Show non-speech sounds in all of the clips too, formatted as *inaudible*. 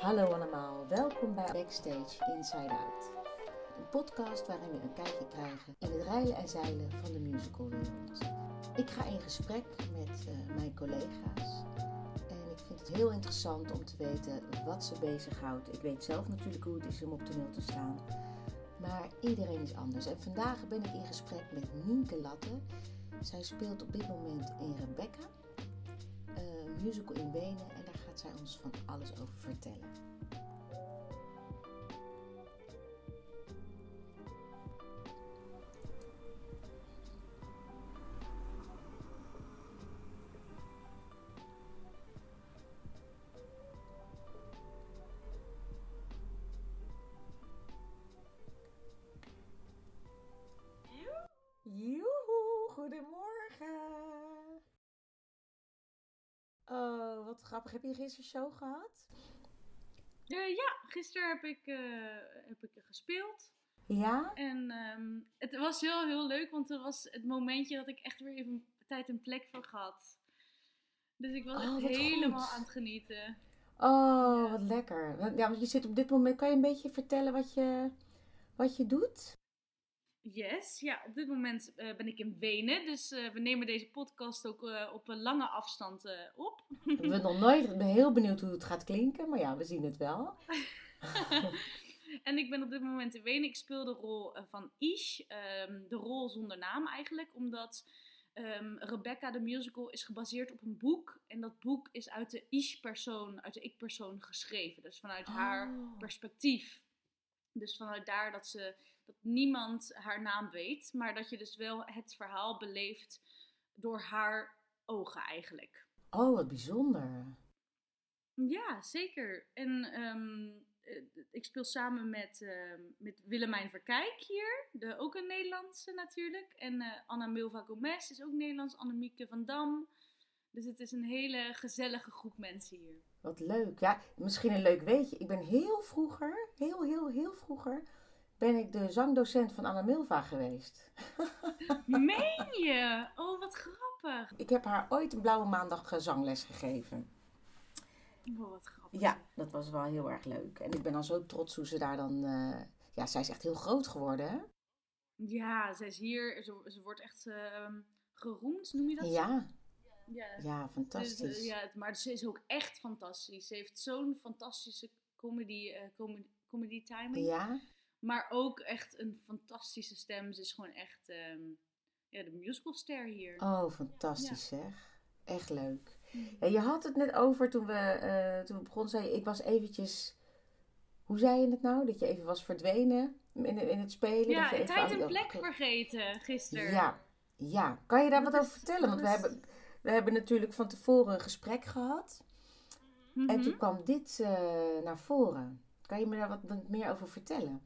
Hallo allemaal, welkom bij Backstage Inside Out. Een podcast waarin we een kijkje krijgen in het rijlen en zeilen van de musicalwereld. Ik ga in gesprek met uh, mijn collega's en ik vind het heel interessant om te weten wat ze bezighoudt. Ik weet zelf natuurlijk hoe het is om op toneel te staan, maar iedereen is anders. En vandaag ben ik in gesprek met Nienke Latte. Zij speelt op dit moment in Rebecca, een musical in Wenen zij ons van alles over vertellen. Grappig. Heb je gisteren show gehad? Uh, ja, gisteren heb ik, uh, heb ik gespeeld. Ja? En um, het was heel, heel leuk, want het was het momentje dat ik echt weer even tijd en plek voor had. Dus ik was Oh, echt helemaal goed. aan het genieten. Oh, Ja. wat lekker. Ja, want je zit op dit moment. Kan je een beetje vertellen wat je, wat je doet? Yes, ja, op dit moment eh, ben ik in Wenen. Dus eh, we nemen deze podcast ook eh, op een lange afstand eh, op. Ik ben nog nooit. Ik ben heel benieuwd hoe het gaat klinken, maar ja, we zien het wel. *laughs* en ik ben op dit moment in Wenen. Ik speel de rol eh, van Ish. ehm, de rol zonder naam eigenlijk. Omdat ehm, Rebecca de musical is gebaseerd op een boek. En dat boek is uit de Ish-persoon, uit de ik-persoon geschreven. Dus vanuit haar Oh. perspectief. Dus vanuit daar dat, ze, dat niemand haar naam weet. Maar dat je dus wel het verhaal beleeft door haar ogen eigenlijk. Oh, wat bijzonder. Ja, zeker. En ehm, eh, ik speel samen met, ehm, met Willemijn Verkijk hier, de, ook een Nederlandse natuurlijk. En eh, Anna Milva Gomez is ook Nederlands, Annemieke van Dam. Dus het is een hele gezellige groep mensen hier. Wat leuk. Ja, misschien een leuk weetje. Ik ben heel vroeger, heel, heel, heel vroeger, ben ik de zangdocent van Anna Milva geweest. Meen je? Oh, wat grappig. Ik heb haar ooit een blauwe maandag eh, zangles gegeven. Oh, wat grappig. Ja, dat was wel heel erg leuk. En ik ben dan zo trots hoe ze daar dan... eh, Ja, zij is echt heel groot geworden, hè? Ja, ze is hier, ze, ze wordt echt ehm, geroemd, noem je dat? zo? Ja, Ja, ja, Dus, fantastisch. eh, ja, maar ze is ook echt fantastisch. Ze heeft zo'n fantastische comedy, eh, comedy, comedy timing. Ja, Maar ook echt een fantastische stem. Ze is gewoon echt ehm, ja, de musicalster hier. oh, fantastisch zeg. Echt leuk. Ja, je had het net over toen we, eh, toen we begonnen, zei je, ik was eventjes... Hoe zei je het nou? Dat je even was verdwenen in, in het spelen? ja, dat je even tijd aan- en plek vergeten gisteren. Ja, ja. Kan je daar Dat wat over vertellen? Want we hebben, we hebben natuurlijk van tevoren een gesprek gehad. En Mhm. toen kwam dit eh, naar voren. Kan je me daar wat meer over vertellen?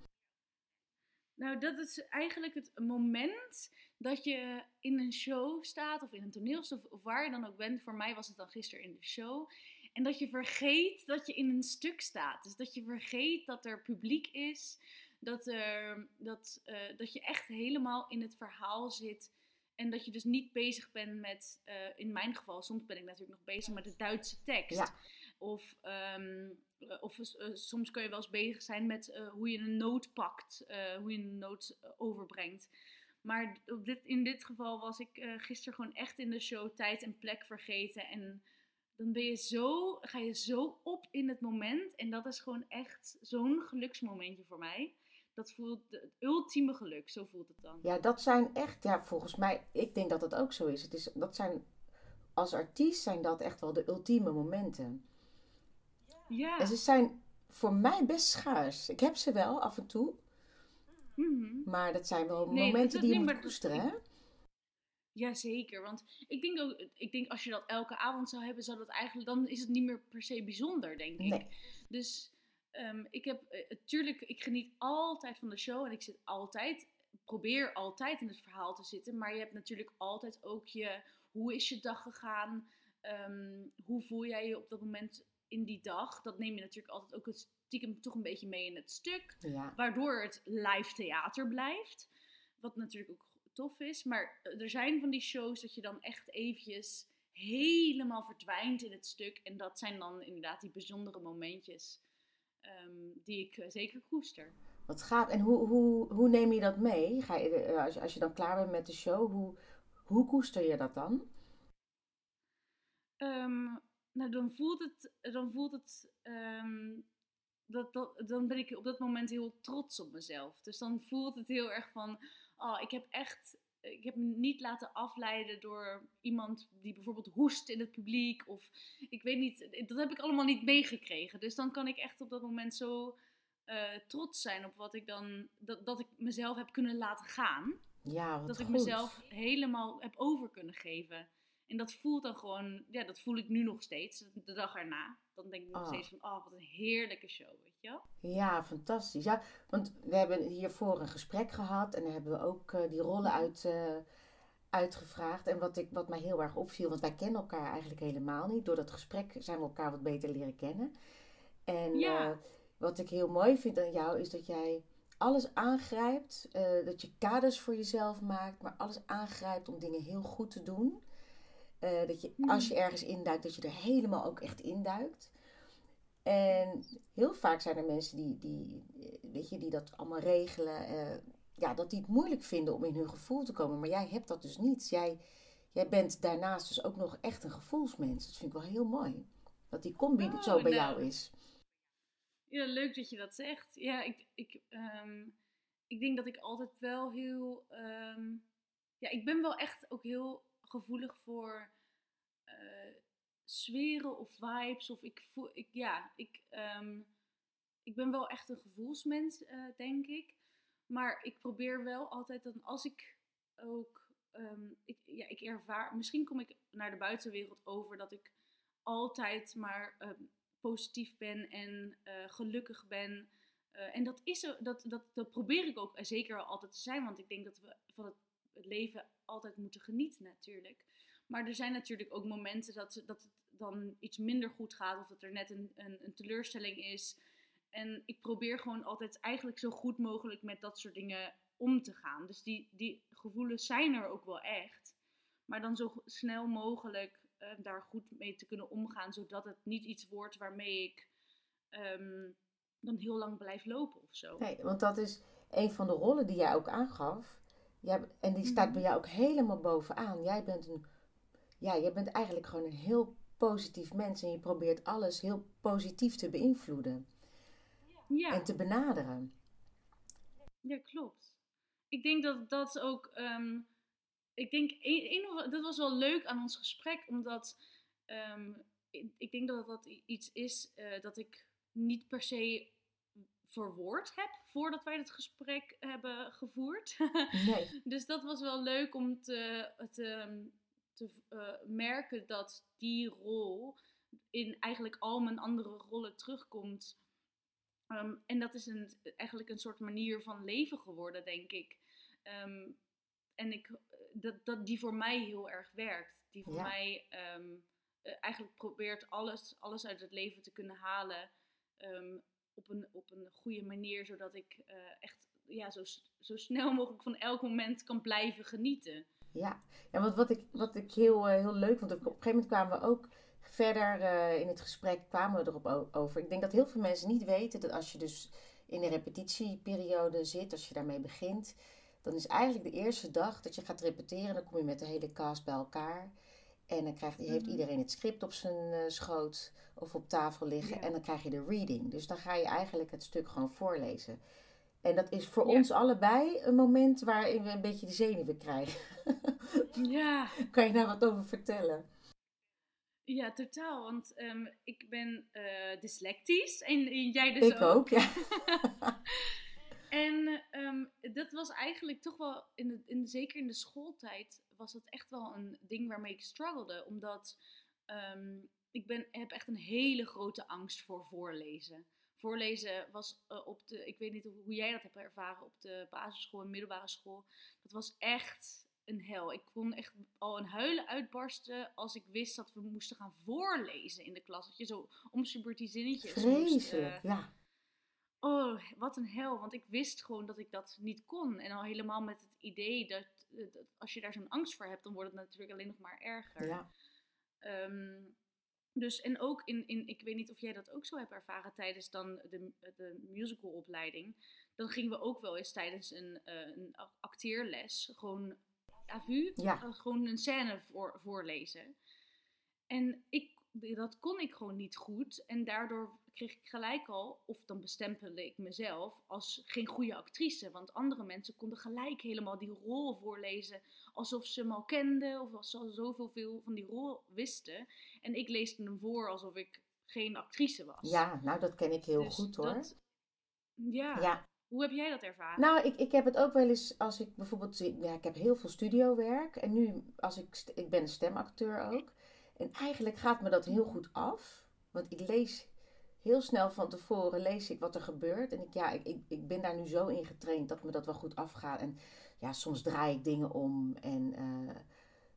Nou, dat is eigenlijk het moment dat je in een show staat, of in een toneelstuk, of waar je dan ook bent. Voor mij was het dan gisteren in de show. En dat je vergeet dat je in een stuk staat. Dus dat je vergeet dat er publiek is. Dat, er, dat, eh, dat je echt helemaal in het verhaal zit. En dat je dus niet bezig bent met, eh, in mijn geval, soms ben ik natuurlijk nog bezig met de Duitse tekst. Ja. Of, ehm, eh, of eh, soms kun je wel eens bezig zijn met eh, hoe je een noot pakt, eh, hoe je een noot eh, overbrengt. Maar op dit, in dit geval was ik eh, gisteren gewoon echt in de show tijd en plek vergeten. En dan ben je zo, ga je zo op in het moment. En dat is gewoon echt zo'n geluksmomentje voor mij. Dat voelt het ultieme geluk, zo voelt het dan. Ja, dat zijn echt, ja, volgens mij, ik denk dat dat ook zo is. Het is dat zijn, als artiest zijn dat echt wel de ultieme momenten. Ja. En ze zijn voor mij best schaars. Ik heb ze wel af en toe, Mhm. maar dat zijn wel Nee, momenten die je moet koesteren, hè? Jazeker, want ik denk ook, ik denk als je dat elke avond zou hebben, zou dat eigenlijk, dan is het niet meer per se bijzonder, denk ik. Nee. Dus ehm, ik heb, eh, tuurlijk, ik geniet altijd van de show en ik zit altijd, probeer altijd in het verhaal te zitten, maar je hebt natuurlijk altijd ook je, hoe is je dag gegaan, Ehm, hoe voel jij je op dat moment in die dag? Dat neem je natuurlijk altijd ook het stiekem toch een beetje mee in het stuk. Ja. Waardoor het live theater blijft. Wat natuurlijk ook tof is. Maar eh, er zijn van die shows dat je dan echt eventjes helemaal verdwijnt in het stuk. En dat zijn dan inderdaad die bijzondere momentjes. ehm, die ik zeker koester. Wat gaaf. En hoe, hoe, hoe neem je dat mee? Ga je, als, als je dan klaar bent met de show, hoe, hoe koester je dat dan? Ehm, nou, dan voelt het, dan voelt het ehm, dat, dat, dan ben ik op dat moment heel trots op mezelf. Dus dan voelt het heel erg van, oh, ik heb echt, ik heb me niet laten afleiden door iemand die bijvoorbeeld hoest in het publiek. Of ik weet niet, dat heb ik allemaal niet meegekregen. Dus dan kan ik echt op dat moment zo uh, trots zijn op wat ik dan, dat, dat ik mezelf heb kunnen laten gaan. Ja, dat ik mezelf helemaal heb over kunnen geven. En dat voelt dan gewoon, ja, dat voel ik nu nog steeds, de dag erna. Dan denk ik nog oh. steeds van, oh, wat een heerlijke show, weet je wel? Ja, fantastisch. Ja, want we hebben hiervoor een gesprek gehad en dan hebben we ook uh, die rollen uit, uh, uitgevraagd. En wat, ik, wat mij heel erg opviel, want wij kennen elkaar eigenlijk helemaal niet. Door dat gesprek zijn we elkaar wat beter leren kennen. En ja. uh, wat ik heel mooi vind aan jou is dat jij alles aangrijpt. dat je kaders voor jezelf maakt, maar alles aangrijpt om dingen heel goed te doen. Uh, dat je, als je ergens induikt, dat je er helemaal ook echt induikt. En heel vaak zijn er mensen die, die, weet je, die dat allemaal regelen. Uh, ja, dat die het moeilijk vinden om in hun gevoel te komen. Maar jij hebt dat dus niet. Jij, jij bent daarnaast dus ook nog echt een gevoelsmens. Dat vind ik wel heel mooi. Dat die combi oh, zo bij nou. jou is. Ja, leuk dat je dat zegt. Ja, ik, ik, um, ik denk dat ik altijd wel heel. Um, ja, ik ben wel echt ook heel gevoelig voor uh, sferen of vibes. Of ik voel, ik, ja, ik, ehm, ik ben wel echt een gevoelsmens, uh, denk ik. Maar ik probeer wel altijd dan, als ik ook, um, ik, ja, ik ervaar, misschien kom ik naar de buitenwereld over dat ik altijd maar um, positief ben en uh, gelukkig ben. En dat, is, dat, dat, dat probeer ik ook zeker altijd te zijn, want ik denk dat we van het, het leven altijd moeten genieten natuurlijk. Maar er zijn natuurlijk ook momenten dat, dat het dan iets minder goed gaat of dat er net een, een, een teleurstelling is. En ik probeer gewoon altijd eigenlijk zo goed mogelijk met dat soort dingen om te gaan. Dus die, die gevoelens zijn er ook wel echt. Maar dan zo snel mogelijk uh, daar goed mee te kunnen omgaan, zodat het niet iets wordt waarmee ik um, dan heel lang blijf lopen of zo. Nee, want dat is een van de rollen die jij ook aangaf. Jij, en die staat mhm. bij jou ook helemaal bovenaan. Jij bent een ja, je bent eigenlijk gewoon een heel positief mens en je probeert alles heel positief te beïnvloeden. Ja. En te benaderen. Ja, klopt. Ik denk dat dat ook. Um, ik denk, een, dat was wel leuk aan ons gesprek, omdat um, ik, denk dat dat iets is uh, dat ik niet per se verwoord heb voordat wij het gesprek hebben gevoerd. Nee. *laughs* dus dat was wel leuk om te, te, te uh, merken dat die rol in eigenlijk al mijn andere rollen terugkomt. Um, en dat is een, eigenlijk een soort manier van leven geworden, denk ik. Um, en ik, dat, dat die voor mij heel erg werkt. Die voor mij um, eigenlijk probeert alles, alles uit het leven te kunnen halen. Op, een, op een goede manier, zodat ik uh, echt ja, zo, zo snel mogelijk van elk moment kan blijven genieten. Ja, ja want wat ik, wat ik heel, uh, heel leuk vond, op een gegeven moment kwamen we ook verder uh, in het gesprek, kwamen we erop over. Ik denk dat heel veel mensen niet weten dat als je dus in de repetitieperiode zit, als je daarmee begint, dan is eigenlijk de eerste dag dat je gaat repeteren, dan kom je met de hele cast bij elkaar. En dan krijgt, heeft mhm. iedereen het script op zijn uh, schoot of op tafel liggen. En dan krijg je de reading. Dus dan ga je eigenlijk het stuk gewoon voorlezen. En dat is voor ons allebei een moment waarin we een beetje de zenuwen krijgen. *laughs* ja. Kan je daar wat over vertellen? Ja, totaal. Want um, ik ben uh, dyslectisch en, jij dus ik ook. ja. *laughs* en um, dat was eigenlijk toch wel, in de, in, zeker in de schooltijd, was dat echt wel een ding waarmee ik struggelde. Omdat um, ik ben, heb echt een hele grote angst voor voorlezen voorlezen was uh, op de, ik weet niet hoe jij dat hebt ervaren op de basisschool en middelbare school. Dat was echt een hel. Ik kon echt al een huilen uitbarsten als ik wist dat we moesten gaan voorlezen in de klas. Dat je zo om die zinnetjes Vreselijk, uh, ja. Oh, wat een hel. Want ik wist gewoon dat ik dat niet kon. En al helemaal met het idee dat, dat als je daar zo'n angst voor hebt, dan wordt het natuurlijk alleen nog maar erger. Ja. Um, Dus en ook in, in, ik weet niet of jij dat ook zo hebt ervaren tijdens dan de, de musicalopleiding. Dan gingen we ook wel eens tijdens een, uh, een acteerles gewoon à vue, Ja. eh, gewoon een scène voor, voorlezen. En ik, dat kon ik gewoon niet goed. En daardoor kreeg ik gelijk al, of dan bestempelde ik mezelf als geen goede actrice. Want andere mensen konden gelijk helemaal die rol voorlezen alsof ze hem al kenden of als ze al zoveel veel van die rol wisten. En ik leesde hem voor alsof ik geen actrice was. Ja, nou dat ken ik heel Dus goed hoor. dat- ja. Ja, Hoe heb jij dat ervaren? Nou, ik, ik heb het ook wel eens als ik bijvoorbeeld, ja, ik heb heel veel studiowerk en nu als ik, ik ben een stemacteur ook. En eigenlijk gaat me dat heel goed af, want ik lees heel snel van tevoren lees ik wat er gebeurt en ik, ja, ik, ik, ik ben daar nu zo in getraind dat me dat wel goed afgaat. En ja, soms draai ik dingen om en eh,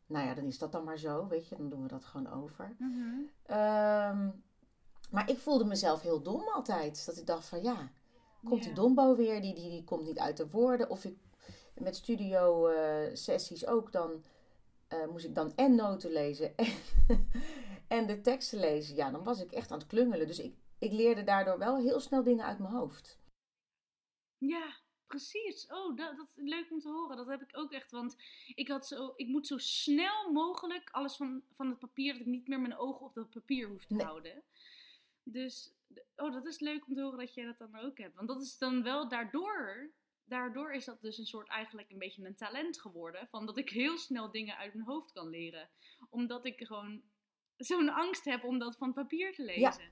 nou ja, dan is dat dan maar zo, weet je, dan doen we dat gewoon over. Mhm. Ehm, maar ik voelde mezelf heel dom altijd, dat ik dacht van ja, komt die dombo weer, die, die, die komt niet uit de woorden. Of ik met studio eh, sessies ook, dan eh, moest ik dan en noten lezen en, *laughs* en de teksten lezen. Ja, dan was ik echt aan het klungelen. Dus ik, ik leerde daardoor wel heel snel dingen uit mijn hoofd. Ja, precies. Oh, dat, dat is leuk om te horen. Dat heb ik ook echt. Want ik, had zo, ik moet zo snel mogelijk alles van, van het papier, dat ik niet meer mijn ogen op dat papier hoef te Nee. houden. Dus, oh, dat is leuk om te horen dat jij dat dan ook hebt. Want dat is dan wel daardoor, daardoor is dat dus een soort eigenlijk een beetje een talent geworden. Van dat ik heel snel dingen uit mijn hoofd kan leren. Omdat ik gewoon zo'n angst heb om dat van papier te lezen.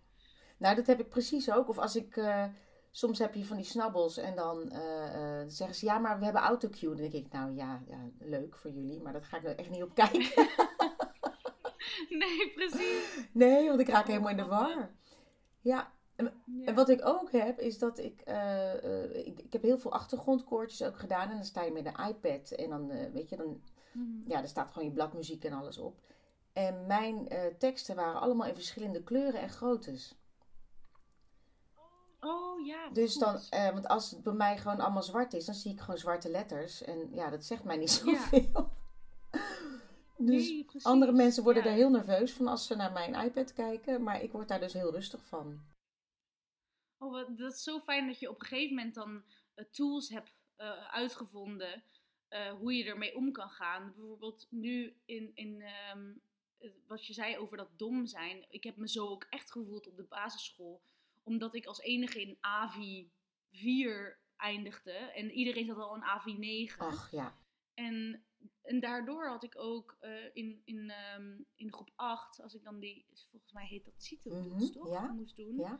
Nou, dat heb ik precies ook. Of als ik... eh, soms heb je van die snabbels en dan eh, eh, zeggen ze... Ja, maar we hebben autocue. Dan denk ik, nou ja, ja, leuk voor jullie. Maar dat ga ik er echt niet op kijken. *laughs* Nee, precies. Nee, want ik raak helemaal in de war. Ja, Ja. en wat ik ook heb, is dat ik, ik... Ik heb heel veel achtergrondkoortjes ook gedaan. En dan sta je met een iPad. En dan, weet je, dan... Mhm. Ja, er staat gewoon je bladmuziek en alles op. En mijn teksten waren allemaal in verschillende kleuren en groottes. Oh ja. Dus goed. dan, eh, want als het bij mij gewoon allemaal zwart is, dan zie ik gewoon zwarte letters. En ja, dat zegt mij niet *laughs* Ja. zoveel. dus Nee, andere mensen worden Ja. er heel nerveus van als ze naar mijn iPad kijken. Maar ik word daar dus heel rustig van. Oh, wat- dat is zo fijn dat je op een gegeven moment dan eh, tools hebt eh, uitgevonden eh, hoe je ermee om kan gaan. Bijvoorbeeld nu in, in ehm, eh, wat je zei over dat dom zijn. Ik heb me zo ook echt gevoeld op de basisschool. Omdat ik als enige in AVI 4 eindigde. En iedereen zat al in AVI 9. Ach ja. En, en daardoor had ik ook eh, in, in, ehm, in groep 8, als ik dan die, volgens mij heet dat CITO-toets, Mhm, toch? ja, Moest doen. Ja?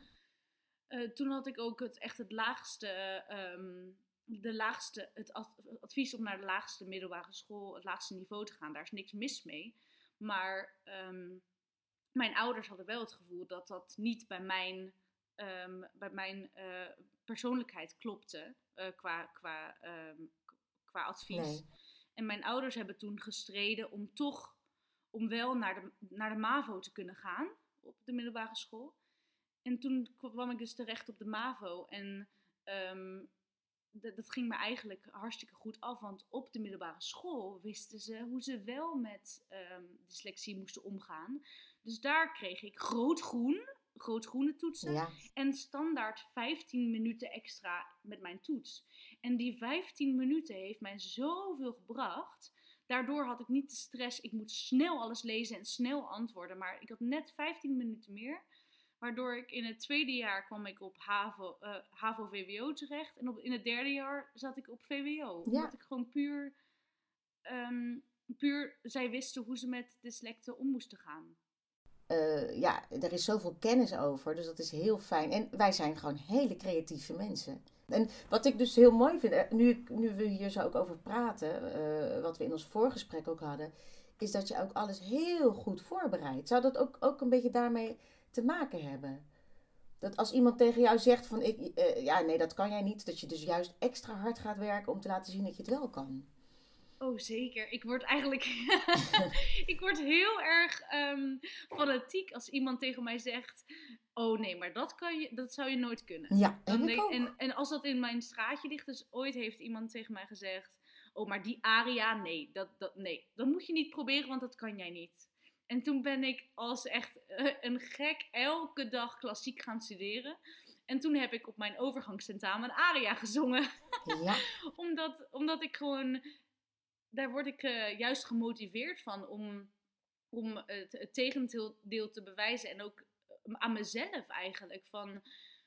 Eh, toen had ik ook het, echt het laagste, ehm, de laagste, het ad- advies om naar de laagste middelbare school, het laagste niveau te gaan. Daar is niks mis mee. Maar ehm, mijn ouders hadden wel het gevoel dat dat niet bij mijn, ehm, bij mijn eh, persoonlijkheid klopte eh, qua, qua, ehm, qua advies. Nee. En mijn ouders hebben toen gestreden om toch, om wel naar de, naar de MAVO te kunnen gaan op de middelbare school. En toen kwam ik dus terecht op de MAVO en ehm, dat, ging me eigenlijk hartstikke goed af. Want op de middelbare school wisten ze hoe ze wel met dyslexie moesten omgaan. Dus daar kreeg ik groot groen, groot groene toetsen. Ja. En standaard 15 minuten extra met mijn toets. En die 15 minuten heeft mij zoveel gebracht. Daardoor had ik niet de stress, ik moet snel alles lezen en snel antwoorden. Maar ik had net 15 minuten meer. Waardoor ik in het tweede jaar kwam ik op HAVO, eh, HAVO-VWO terecht. En op, in het derde jaar zat ik op VWO. Omdat ik gewoon puur, ehm, puur, zij wisten hoe ze met dyslecten om moesten gaan. Eh, ja, er is zoveel kennis over, dus dat is heel fijn. En wij zijn gewoon hele creatieve mensen. En wat ik dus heel mooi vind, eh, nu, nu we hier zo ook over praten, eh, wat we in ons voorgesprek ook hadden, is dat je ook alles heel goed voorbereidt. Zou dat ook, ook een beetje daarmee te maken hebben? Dat als iemand tegen jou zegt van, ik, ja nee, dat kan jij niet, dat je dus juist extra hard gaat werken om te laten zien dat je het wel kan. Oh, zeker. Ik word eigenlijk. *laughs* ik word heel erg ehm, fanatiek als iemand tegen mij zegt. Oh nee, maar dat, kan je, dat zou je nooit kunnen. Ja, en ik denk- ook. en, en als dat in mijn straatje ligt, dus ooit heeft iemand tegen mij gezegd: Oh, maar die aria, nee, dat, dat, nee, dat moet je niet proberen, want dat kan jij niet. En toen ben ik als echt eh, een gek elke dag klassiek gaan studeren. En toen heb ik op mijn overgangstentamen een aria gezongen. Ja. *laughs* omdat, omdat ik gewoon, daar word ik eh, juist gemotiveerd van om, om het, tegendeel te bewijzen. En ook eh, aan mezelf eigenlijk. Van,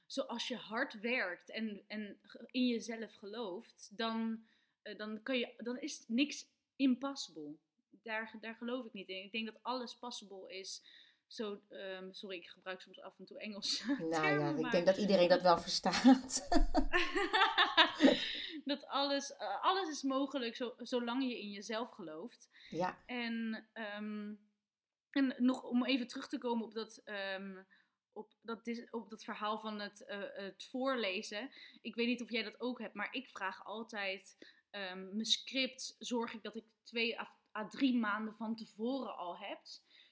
zoals je hard werkt en, en in jezelf gelooft, dan, eh, dan, kan je, dan is niks impossible. Daar, daar geloof ik niet in. Ik denk dat alles possible is. Zo, ehm, sorry, ik gebruik soms af en toe Engels. *laughs* Nou termen, ja, ik maar- denk dat iedereen dat wel verstaat. *laughs* dat alles, eh, alles is mogelijk zo, zolang je in jezelf gelooft. ja, En, ehm, en nog om even terug te komen op dat, ehm, op dat, op dat verhaal van het, eh, het voorlezen. Ik weet niet of jij dat ook hebt, maar ik vraag altijd ehm, mijn script. Zorg ik dat ik twee à, à drie maanden van tevoren al heb.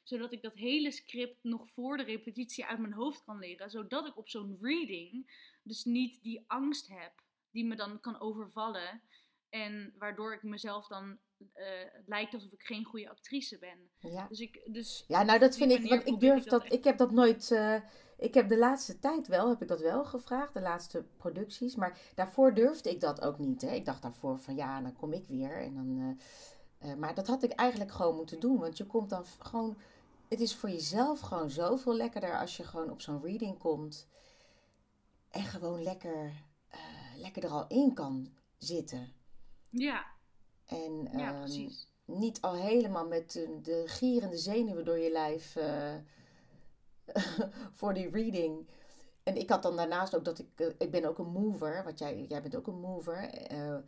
Zodat ik dat hele script nog voor de repetitie uit mijn hoofd kan leren. Zodat ik op zo'n reading dus niet die angst heb die me dan kan overvallen. En waardoor ik mezelf dan eh, lijkt alsof ik geen goede actrice ben. ja. Dus ik, dus Ja, nou dat vind ik, want ik durf ik dat, dat ik heb dat nooit, eh, ik heb de laatste tijd wel, heb ik dat wel gevraagd, de laatste producties, maar daarvoor durfde ik dat ook niet. Hè. Ik dacht daarvoor van ja, dan kom ik weer en dan, eh, maar dat had ik eigenlijk gewoon moeten doen, want je komt dan gewoon, het is voor jezelf gewoon zoveel lekkerder als je gewoon op zo'n reading komt en gewoon lekker, eh, lekker er al in kan zitten. ja, En ja ehm, precies. niet al helemaal met de, de gierende zenuwen door je lijf eh, *laughs* voor die reading. En ik had dan daarnaast ook dat ik, eh, ik ben ook een mover, want jij, jij bent ook een mover.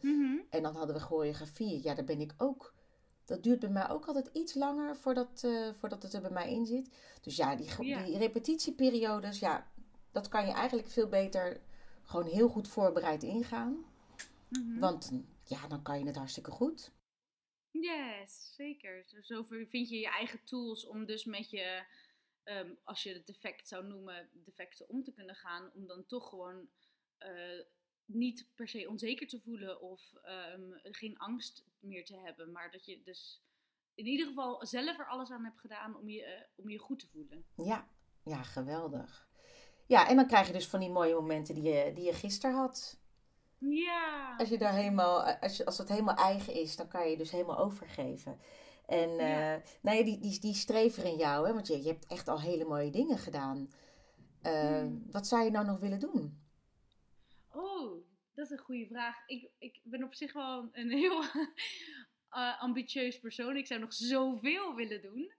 Mhm. en dan hadden we choreografie, ja daar ben ik ook. Dat duurt bij mij ook altijd iets langer voordat, eh, voordat het er bij mij in zit. Dus ja, die, Ja. die repetitieperiodes, ja, dat kan je eigenlijk veel beter gewoon heel goed voorbereid ingaan. Mhm. Want ja, dan kan je het hartstikke goed. Yes, zeker. Zo, zo vind je je eigen tools om dus met je, ehm, als je het defect zou noemen, defecten om te kunnen gaan. Om dan toch gewoon eh, niet per se onzeker te voelen of ehm, geen angst meer te hebben. Maar dat je dus in ieder geval zelf er alles aan hebt gedaan om je, eh, om je goed te voelen. Ja, ja, geweldig. Ja, en dan krijg je dus van die mooie momenten die je, die je gisteren had. Ja. Als, je daar helemaal, als, je, als het helemaal eigen is, dan kan je je dus helemaal overgeven. En Ja. eh, nou ja, die, die, die strever in jou, hè, want je, je hebt echt al hele mooie dingen gedaan. Eh, Hmm. Wat zou je nou nog willen doen? Oh, dat is een goede vraag. Ik, ik ben op zich wel een heel *laughs* eh, ambitieus persoon. Ik zou nog zoveel willen doen.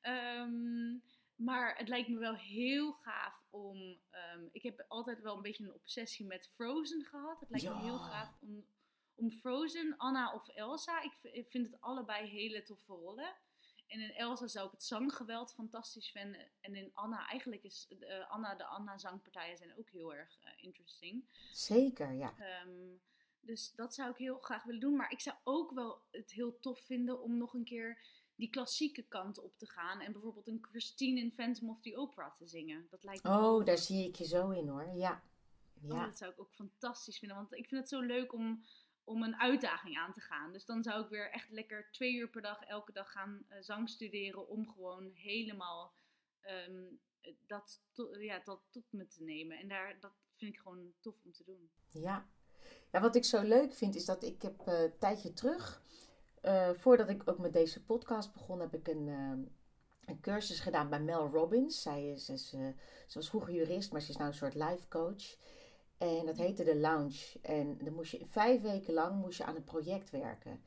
Ehm, maar het lijkt me wel heel gaaf om. ehm, ik heb altijd wel een beetje een obsessie met Frozen gehad. Het lijkt me heel gaaf om, om Frozen, Anna of Elsa. Ik, ik vind het allebei hele toffe rollen. En in Elsa zou ik het zanggeweld fantastisch vinden. En in Anna, eigenlijk is eh, Anna, de Anna-zangpartijen zijn ook heel erg eh, interesting. Zeker, ja. Ehm, dus dat zou ik heel graag willen doen. Maar ik zou ook wel het heel tof vinden om nog een keer die klassieke kant op te gaan. En bijvoorbeeld een Christine in Phantom of the Opera te zingen. Dat lijkt me Oh, daar zie ik je zo in hoor. Ja. Oh, Ja, dat zou ik ook fantastisch vinden. Want ik vind het zo leuk om, om een uitdaging aan te gaan. Dus dan zou ik weer echt lekker twee uur per dag, elke dag gaan eh, zang studeren. Om gewoon helemaal ehm, dat, ja, dat tot me te nemen. En daar, dat vind ik gewoon tof om te doen. ja. Ja, wat ik zo leuk vind is dat ik heb eh, een tijdje terug, eh, voordat ik ook met deze podcast begon, heb ik een, een cursus gedaan bij Mel Robbins. Zij is, is, ze was vroeger jurist, maar ze is nou een soort life coach. En dat heette de Lounge. En dan moest je vijf weken lang moest je aan een project werken.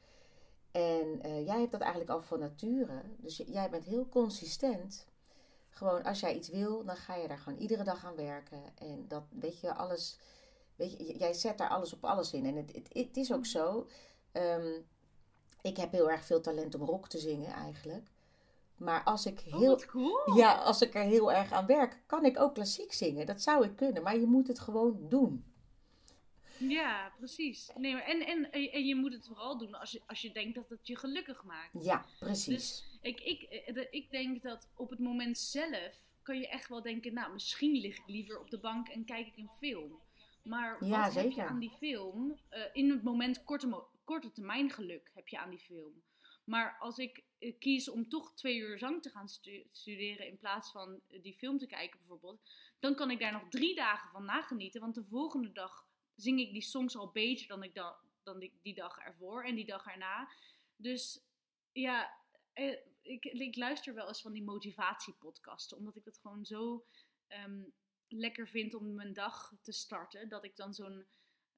En eh, jij hebt dat eigenlijk al van nature. Dus jij bent heel consistent. Gewoon als jij iets wil, dan ga je daar gewoon iedere dag aan werken. En dat weet je, alles. Weet je, jij zet daar alles op alles in. En het, het, het is ook zo. ehm, ik heb heel erg veel talent om rock te zingen eigenlijk. Maar als ik Oh, heel, cool! ja, als ik er heel erg aan werk, kan ik ook klassiek zingen. Dat zou ik kunnen, maar je moet het gewoon doen. Ja, precies. Nee, maar en, en, en je moet het vooral doen als je, als je denkt dat het je gelukkig maakt. Ja, precies. Dus ik, ik, eh, ik denk dat op het moment zelf kan je echt wel denken, nou, misschien lig ik liever op de bank en kijk ik een film. Maar Ja, wat heb je aan die film? Eh, in het moment korte, korte termijn geluk heb je aan die film. Maar als ik eh, kies om toch twee uur zang te gaan stu- studeren in plaats van eh, die film te kijken bijvoorbeeld, dan kan ik daar nog drie dagen van nagenieten. Want de volgende dag zing ik die songs al beter dan ik da- dan die, die dag ervoor en die dag erna. Dus ja, eh, ik, ik luister wel eens van die motivatiepodcasten, omdat ik het gewoon zo ehm, lekker vind om mijn dag te starten. Dat ik dan zo'n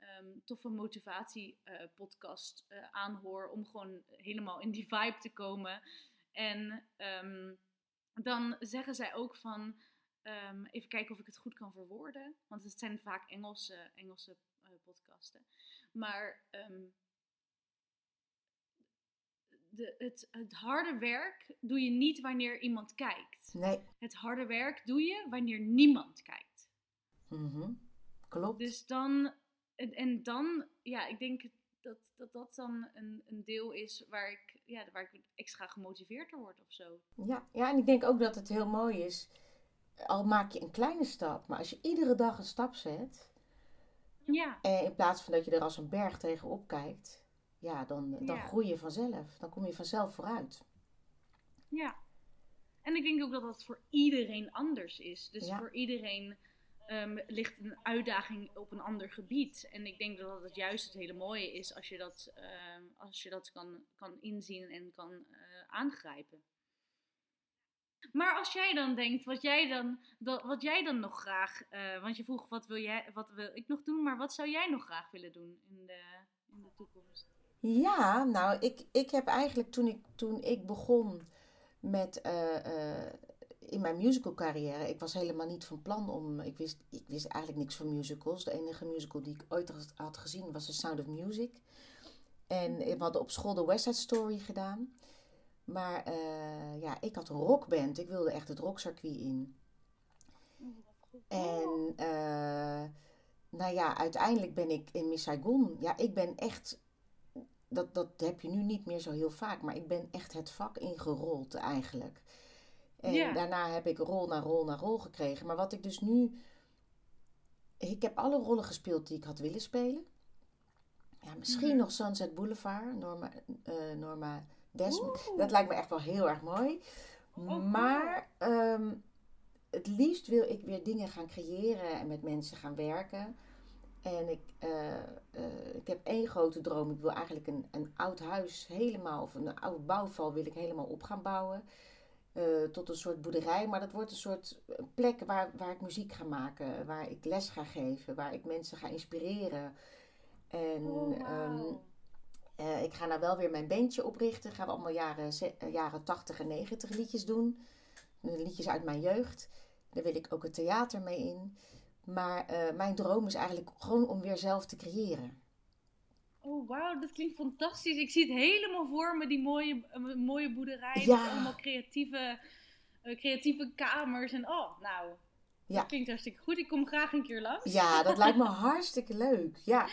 ehm, toffe motivatiepodcast eh aanhoor om gewoon helemaal in die vibe te komen. En ehm, dan zeggen zij ook van, ehm, even kijken of ik het goed kan verwoorden, want het zijn vaak Engelse, Engelse eh, podcasten. Maar de, het, het harde werk doe je niet wanneer iemand kijkt. Nee. Het harde werk doe je wanneer niemand kijkt. Mhm. Klopt. Dus dan, en, en dan, ja, ik denk dat dat, dat dan een, een deel is waar ik, ja, waar ik extra gemotiveerd door word of zo. Ja, ja, en ik denk ook dat het heel mooi is. Al maak je een kleine stap, maar als je iedere dag een stap zet. Ja, En in plaats van dat je er als een berg tegenop kijkt. Ja, dan, dan Ja. groei je vanzelf. Dan kom je vanzelf vooruit. ja. En ik denk ook dat dat voor iedereen anders is. Dus Ja. voor iedereen ehm, ligt een uitdaging op een ander gebied. En ik denk dat het juist het hele mooie is als je dat, ehm, als je dat kan, kan inzien en kan eh, aangrijpen. Maar als jij dan denkt, wat jij dan, dat, wat jij dan nog graag, eh, want je vroeg wat wil, jij, wat wil ik nog doen, maar wat zou jij nog graag willen doen in de, in de toekomst? Ja, nou, ik, ik heb eigenlijk toen ik, toen ik begon met eh, in mijn musical carrière, ik was helemaal niet van plan om, ik wist, ik wist eigenlijk niks van musicals. De enige musical die ik ooit had, gezien was The Sound of Music. En we hadden op school de West Side Story gedaan. Maar eh, ja, ik had een rockband. Ik wilde echt het rockcircuit in. En eh, nou ja, uiteindelijk ben ik in Miss Saigon. Ja, ik ben echt. Dat, dat heb je nu niet meer zo heel vaak, maar ik ben echt het vak ingerold eigenlijk. En Ja. daarna heb ik rol na rol na rol gekregen. Maar wat ik dus nu. Ik heb alle rollen gespeeld die ik had willen spelen. Ja, misschien Mhm. nog Sunset Boulevard, Norma, eh, Norma Desmond. Oeh. Dat lijkt me echt wel heel erg mooi. cool. maar ehm, het liefst wil ik weer dingen gaan creëren en met mensen gaan werken. En ik, eh, eh, ik heb één grote droom. Ik wil eigenlijk een, een oud huis helemaal, of een oude bouwval wil ik helemaal op gaan bouwen. Eh, tot een soort boerderij. Maar dat wordt een soort plek waar, waar ik muziek ga maken. Waar ik les ga geven. Waar ik mensen ga inspireren. En Oh, ehm, eh, ik ga nou wel weer mijn bandje oprichten. Gaan we allemaal jaren, eh, jaren 80 en 90 liedjes doen. Liedjes uit mijn jeugd. Daar wil ik ook het theater mee in. Maar mijn droom is eigenlijk gewoon om weer zelf te creëren. Oh, wauw, dat klinkt fantastisch. Ik zie het helemaal voor me, die mooie, eh, mooie boerderij. Ja. Met allemaal creatieve, eh, creatieve kamers. En oh, nou, Ja. dat klinkt hartstikke goed. Ik kom graag een keer langs. Ja, dat lijkt me *laughs* hartstikke leuk. Ja,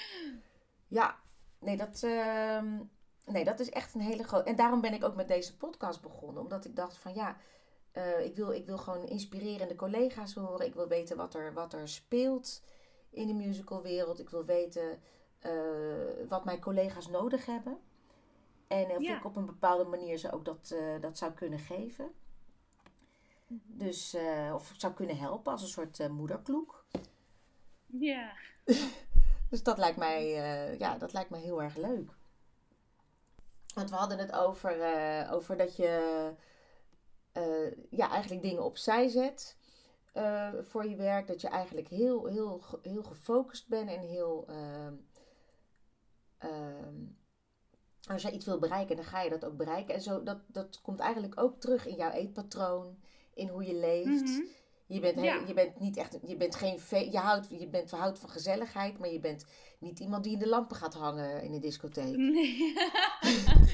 ja. Nee, dat, ehm, nee, dat is echt een hele grote... En daarom ben ik ook met deze podcast begonnen. Omdat ik dacht van ja, eh, ik, wil, ik wil gewoon inspirerende collega's horen. Ik wil weten wat er, wat er speelt in de musicalwereld. Ik wil weten wat mijn collega's nodig hebben. En of Ja. ik op een bepaalde manier ze ook dat, eh, dat zou kunnen geven. Dus, eh, of zou kunnen helpen als een soort eh, moederkloek. Ja. *laughs* Dus dat lijkt mij, eh, ja, dat lijkt mij heel erg leuk. Want we hadden het over, eh, over dat je eh, ja, eigenlijk dingen opzij zet eh, voor je werk. Dat je eigenlijk heel, heel, heel gefocust bent en heel. Ehm, als je iets wil bereiken, dan ga je dat ook bereiken. En zo, dat, dat komt eigenlijk ook terug in jouw eetpatroon, in hoe je leeft. Mhm. Je bent, Ja. je bent niet echt, je bent geen, fe- je houdt, je bent, houdt van gezelligheid, maar je bent niet iemand die in de lampen gaat hangen in een discotheek. Nee.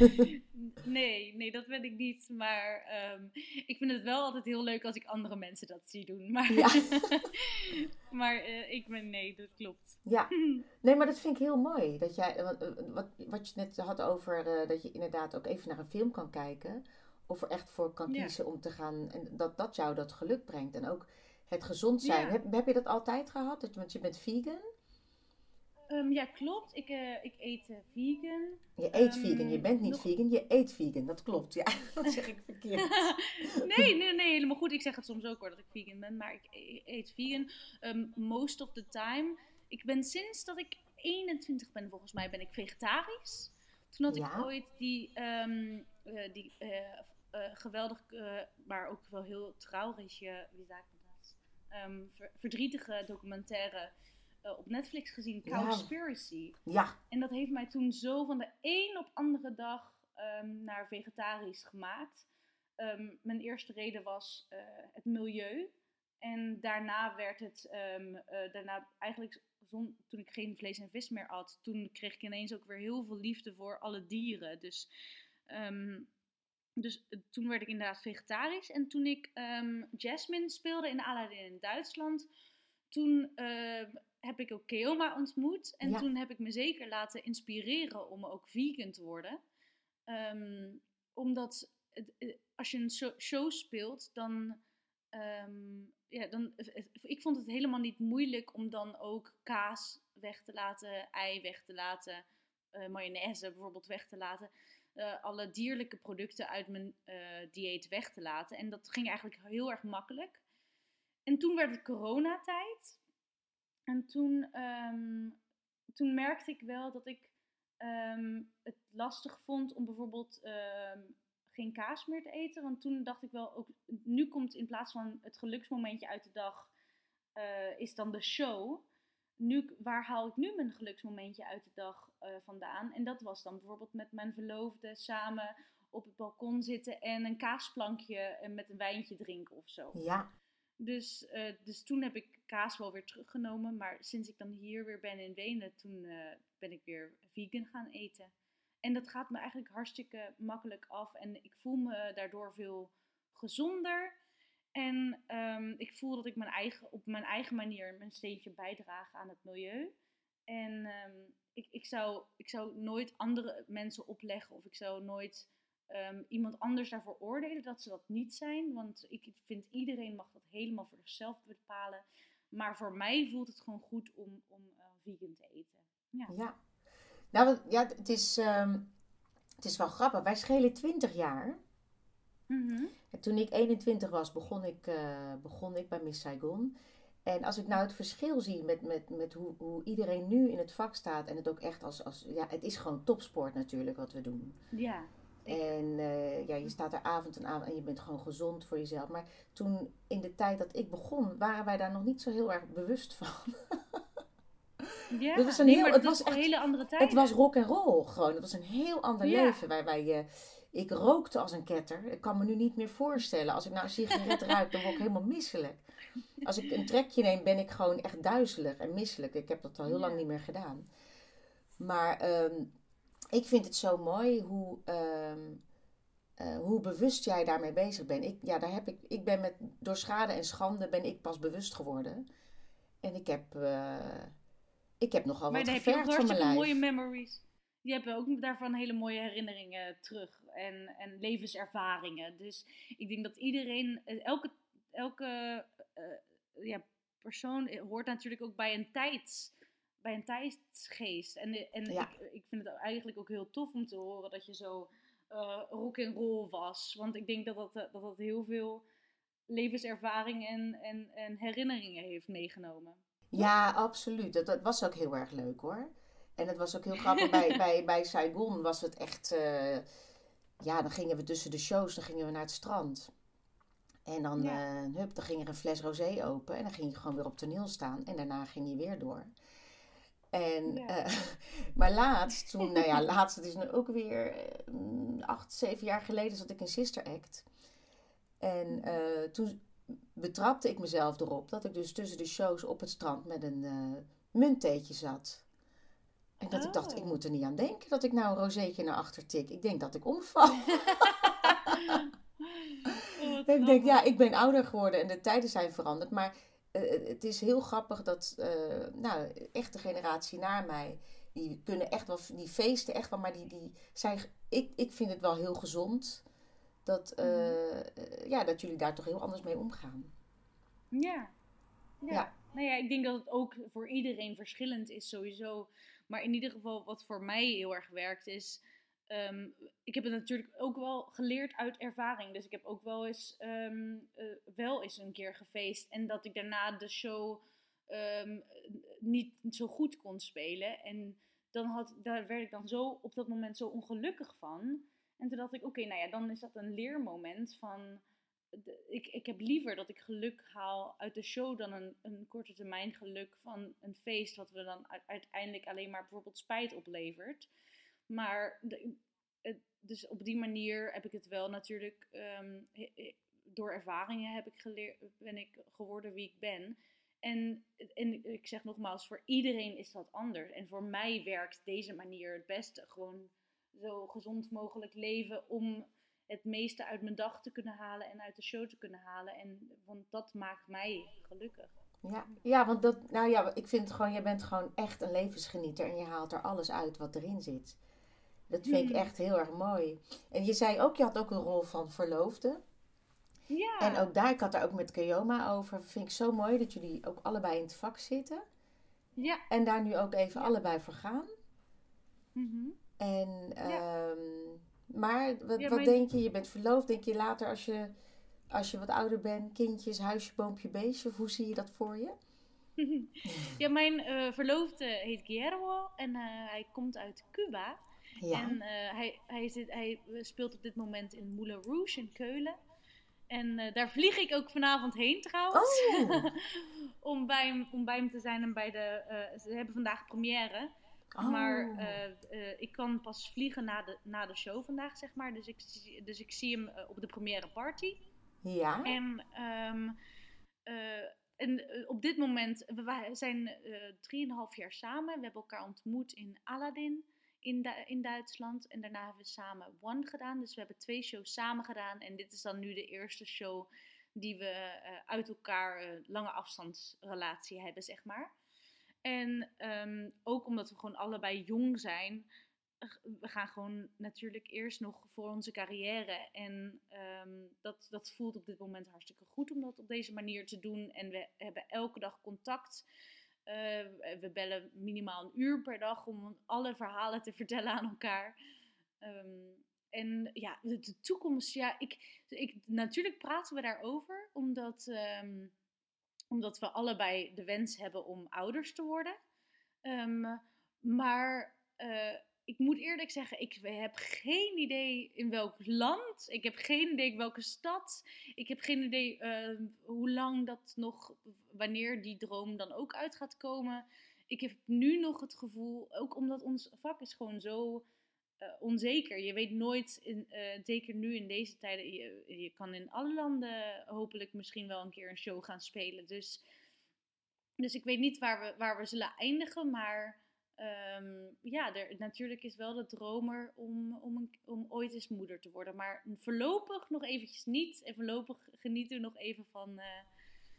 *laughs* nee, nee, dat ben ik niet. Maar ehm, ik vind het wel altijd heel leuk als ik andere mensen dat zie doen. Maar, Ja. *laughs* maar eh, ik ben, nee, dat klopt. Ja, *laughs* nee, maar dat vind ik heel mooi. Dat jij, wat, wat, wat je net had over eh, dat je inderdaad ook even naar een film kan kijken. Of er echt voor kan Ja. kiezen om te gaan. En dat, dat jou dat geluk brengt. En ook het gezond zijn. Ja. Heb, heb je dat altijd gehad? Dat- Want je bent vegan. Ehm, ja, klopt. Ik, eh, ik eet eh, vegan. Je eet Ehm, vegan, je bent niet nog- vegan, je eet vegan. Dat klopt, ja. *laughs* Dat zeg ik verkeerd. *laughs* nee, nee, nee, helemaal goed. Ik zeg het soms ook hoor dat ik vegan ben, maar ik eet vegan Ehm, most of the time. Ik ben sinds dat ik 21 ben, volgens mij, ben ik vegetarisch. Toen had ik ooit die, eh, die geweldig, eh, maar ook wel heel wie ik dat? Ehm, ver- verdrietige documentaire eh, op Netflix gezien. Cowspiracy. Ja, En dat heeft mij toen zo van de een op andere dag ehm, naar vegetarisch gemaakt. Ehm, mijn eerste reden was eh, het milieu. En daarna werd het, eh, daarna eigenlijk zon, toen ik geen vlees en vis meer at, toen kreeg ik ineens ook weer heel veel liefde voor alle dieren. Dus, dus eh, toen werd ik inderdaad vegetarisch. En toen ik ehm, Jasmine speelde in Aladdin in Duitsland, toen ehm, heb ik ook Keoma ontmoet. En Ja. toen heb ik me zeker laten inspireren om ook vegan te worden. Ehm, omdat eh, als je een show, speelt, dan. ja, dan het- ik vond het helemaal niet moeilijk om dan ook kaas weg te laten, ei weg te laten, eh, mayonaise bijvoorbeeld weg te laten. Eh, alle dierlijke producten uit mijn eh, dieet weg te laten. En dat ging eigenlijk heel erg makkelijk. En toen werd het coronatijd. En toen, ehm, toen merkte ik wel dat ik ehm, het lastig vond om bijvoorbeeld ehm, geen kaas meer te eten. Want toen dacht ik wel, ook, nu komt in plaats van het geluksmomentje uit de dag, eh, is dan de show. Nu, waar haal ik nu mijn geluksmomentje uit de dag eh, vandaan? En dat was dan bijvoorbeeld met mijn verloofde samen op het balkon zitten en een kaasplankje eh, met een wijntje drinken of zo. ja. Dus, eh, dus toen heb ik kaas wel weer teruggenomen. Maar sinds ik dan hier weer ben in Wenen, toen ben ik weer vegan gaan eten. En dat gaat me eigenlijk hartstikke makkelijk af. En ik voel me daardoor veel gezonder. En ehm, ik voel dat ik mijn eigen, op mijn eigen manier mijn steentje bijdraag aan het milieu. En ehm, ik, ik, zou, ik zou nooit andere mensen opleggen of ik zou nooit ehm, iemand anders daarvoor oordelen dat ze dat niet zijn. Want ik vind iedereen mag dat helemaal voor zichzelf bepalen. Maar voor mij voelt het gewoon goed om, om eh, vegan te eten. Ja. Ja. Nou, ja, het is, het is wel grappig. Wij schelen 20 jaar. Mhm. En toen ik 21 was, begon ik, eh, begon ik bij Miss Saigon. En als ik nou het verschil zie met, met, met hoe, hoe iedereen nu in het vak staat. En het ook echt als, als. Ja, het is gewoon topsport natuurlijk wat we doen. Ja. En eh, ja, je staat er avond en avond en je bent gewoon gezond voor jezelf. Maar toen, in de tijd dat ik begon, waren wij daar nog niet zo heel erg bewust van. *laughs* ja. Dat was een nee, heel- het was was een echt- hele andere tijd. Het was rock en roll gewoon. Het was een heel ander Ja. leven. Waarbij je, ik rookte als een ketter. Ik kan me nu niet meer voorstellen. Als ik nou een sigaret *laughs* ruik, dan word ik helemaal misselijk. Als ik een trekje neem, ben ik gewoon echt duizelig en misselijk. Ik heb dat al heel lang niet meer gedaan. Maar ehm, ik vind het zo mooi hoe, ehm, eh, hoe bewust jij daarmee bezig bent. Ik, ja, daar heb ik, ik ben met, door schade en schande ben ik pas bewust geworden. En ik heb, eh, ik heb nogal maar wat je ook gevergd van mijn hartstikke lijf. mooie memories. Je hebt ook daarvan hele mooie herinneringen terug. En, en levenservaringen. Dus ik denk dat iedereen, eh, elke, elke eh, ja, persoon hoort natuurlijk ook bij een. Bij een tijdsgeest. En, eh, en Ja. ik, ik vind het eigenlijk ook heel tof om te horen dat je zo eh rock and roll was. Want ik denk dat dat, eh, dat, dat heel veel levenservaring en, en, en herinneringen heeft meegenomen. Ja, absoluut. Dat, dat was ook heel erg leuk hoor. En het was ook heel grappig. *laughs* bij, bij, bij Saigon was het echt. eh, ja, dan gingen we tussen de shows, dan gingen we naar het strand. En dan, Ja. eh, hup, dan ging er een fles rosé open. En dan ging je gewoon weer op toneel staan. En daarna ging je weer door. En, Ja. eh, *laughs* maar laatst, toen, nou ja, laatst, het is nu ook weer eh, acht, zeven jaar geleden, zat ik in Sister Act. En toen betrapte ik mezelf erop dat ik dus tussen de shows op het strand met een munttheetje zat. En dat ik dacht, Oh. ik moet er niet aan denken dat ik nou een rozeetje naar achter tik. Ik denk dat ik omval. *laughs* Oh, ik denk, ja, ik ben ouder geworden en de tijden zijn veranderd. Maar eh, het is heel grappig dat, eh, nou, echt de generatie na mij, die kunnen echt wel, die feesten echt wel, maar die, die zijn, ik, ik vind het wel heel gezond. Dat, eh, Mhm. eh, ja, dat jullie daar toch heel anders mee omgaan. Ja. Ja. Ja. Nou ja, ik denk dat het ook voor iedereen verschillend is sowieso. Maar in ieder geval, wat voor mij heel erg werkt, is. ehm, ik heb het natuurlijk ook wel geleerd uit ervaring. Dus ik heb ook wel eens, ehm, eh, wel eens een keer gefeest. En dat ik daarna de show ehm, niet zo goed kon spelen. En dan had, daar werd ik dan zo op dat moment zo ongelukkig van. En toen dacht ik, oké, nou ja, dan is dat een leermoment van ik, ik heb liever dat ik geluk haal uit de show dan een, een korte termijn geluk van een feest, wat we dan uiteindelijk alleen maar bijvoorbeeld spijt oplevert. Maar dus op die manier heb ik het wel natuurlijk ehm, door ervaringen heb ik geleerd, ben ik geworden wie ik ben. En, en ik zeg nogmaals, voor iedereen is dat anders. En voor mij werkt deze manier het beste. Gewoon zo gezond mogelijk leven om het meeste uit mijn dag te kunnen halen en uit de show te kunnen halen. En, want dat maakt mij gelukkig. Ja, ja, want dat, nou ja, ik vind gewoon, je bent gewoon echt een levensgenieter en je haalt er alles uit wat erin zit. Dat vind ik Hmm. echt heel erg mooi. En je zei ook, je had ook een rol van verloofde. Ja, En ook daar, ik had daar ook met Keoma over. Vind ik zo mooi dat jullie ook allebei in het vak zitten. ja. En daar nu ook even Ja. allebei voor gaan. Mhm. En, Ja. ehm, maar wat, Ja, wat mijn- denk je? Je bent verloofd. Denk je later als je, als je wat ouder bent, kindjes, huisje, boompje, beestje? Of hoe zie je dat voor je? *laughs* ja, mijn eh, verloofde heet Guillermo en eh, hij komt uit Cuba. Ja. En eh, hij, hij, zit, hij speelt op dit moment in Moulin Rouge in Keulen. En daar vlieg ik ook vanavond heen trouwens. Oh. *laughs* om, bij hem, om bij hem te zijn en bij de... ze hebben vandaag première. Oh. Maar eh, eh, ik kan pas vliegen na de, na de show vandaag, zeg maar. Dus ik, zie- dus ik zie hem eh, op de première party. ja. En, ehm, eh, en op dit moment, we zijn drieënhalf jaar samen. We hebben elkaar ontmoet in Aladdin in, Du- in Duitsland. En daarna hebben we samen One gedaan. Dus we hebben twee shows samen gedaan. En dit is dan nu de eerste show die we uit elkaar lange afstandsrelatie hebben, zeg maar. En ehm, ook omdat we gewoon allebei jong zijn, eh, we gaan gewoon natuurlijk eerst nog voor onze carrière. En ehm, dat, dat voelt op dit moment hartstikke goed om dat op deze manier te doen. En we hebben elke dag contact. Eh, we bellen minimaal een uur per dag om alle verhalen te vertellen aan elkaar. Ehm, en ja, de, toekomst, ja, ik, ik, natuurlijk praten we daarover, omdat, omdat we allebei de wens hebben om ouders te worden. Ehm, maar eh, ik moet eerlijk zeggen, ik heb geen idee in welk land. Ik heb geen idee in welke stad. Ik heb geen idee eh, hoe lang dat nog, wanneer die droom dan ook uit gaat komen. Ik heb nu nog het gevoel, ook omdat ons vak is gewoon zo eh, onzeker. Je weet nooit, in, eh, zeker nu in deze tijden, je, je kan in alle landen hopelijk misschien wel een keer een show gaan spelen. Dus, dus ik weet niet waar we, waar we zullen eindigen, maar ehm, ja, er, natuurlijk is wel de dromer om, om, een, om ooit eens moeder te worden. Maar voorlopig nog eventjes niet. En voorlopig genieten we nog even van, eh,